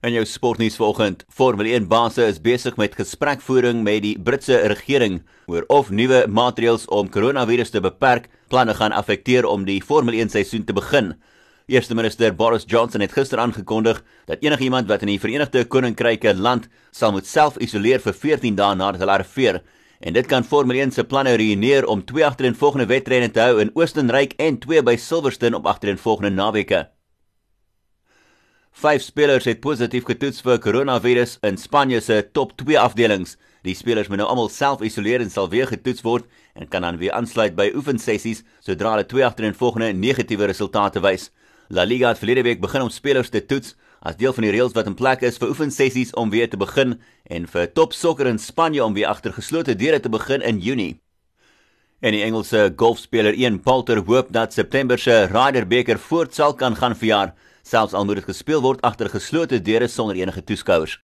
In jou sportnuus vanoggend, Formule 1 basse is besig met gesprekvoering met die Britse regering oor of nuwe maatreëls om koronavirus te beperk planne gaan affekteer om die Formule 1 seisoen te begin. Eerste minister Boris Johnson het gister aangekondig dat enigiemand wat in die Verenigde Koninkryk land sal moet self-isoleer vir 14 dae nadat hulle arriveer. En dit kan Formule 1 se planne ruïneer om twee agtereenvolgende wedrenne te hou in Oostenryk en twee by Silverstone op agtereenvolgende naweke. Vyf spelers het positief getoets vir koronavirus in Spanje se top 2 afdelings. Die spelers moet nou almal self-isoleer en sal weer getoets word en kan dan weer aansluit by oefensessies sodra hulle twee agtereenvolgende negatiewe resultate wys. La Liga het verlede week begin om spelers te toets as deel van die reëls wat in plek is vir oefensessies om weer te begin en vir top sokker in Spanje om weer agter geslote deure te begin in Junie. En die Engelse golfspeler Ian Poulter hoop dat September se Ryder beker voort sal kan gaan vir jaar selfs al moet dit gespeel word agter geslote deure sonder enige toeskouers.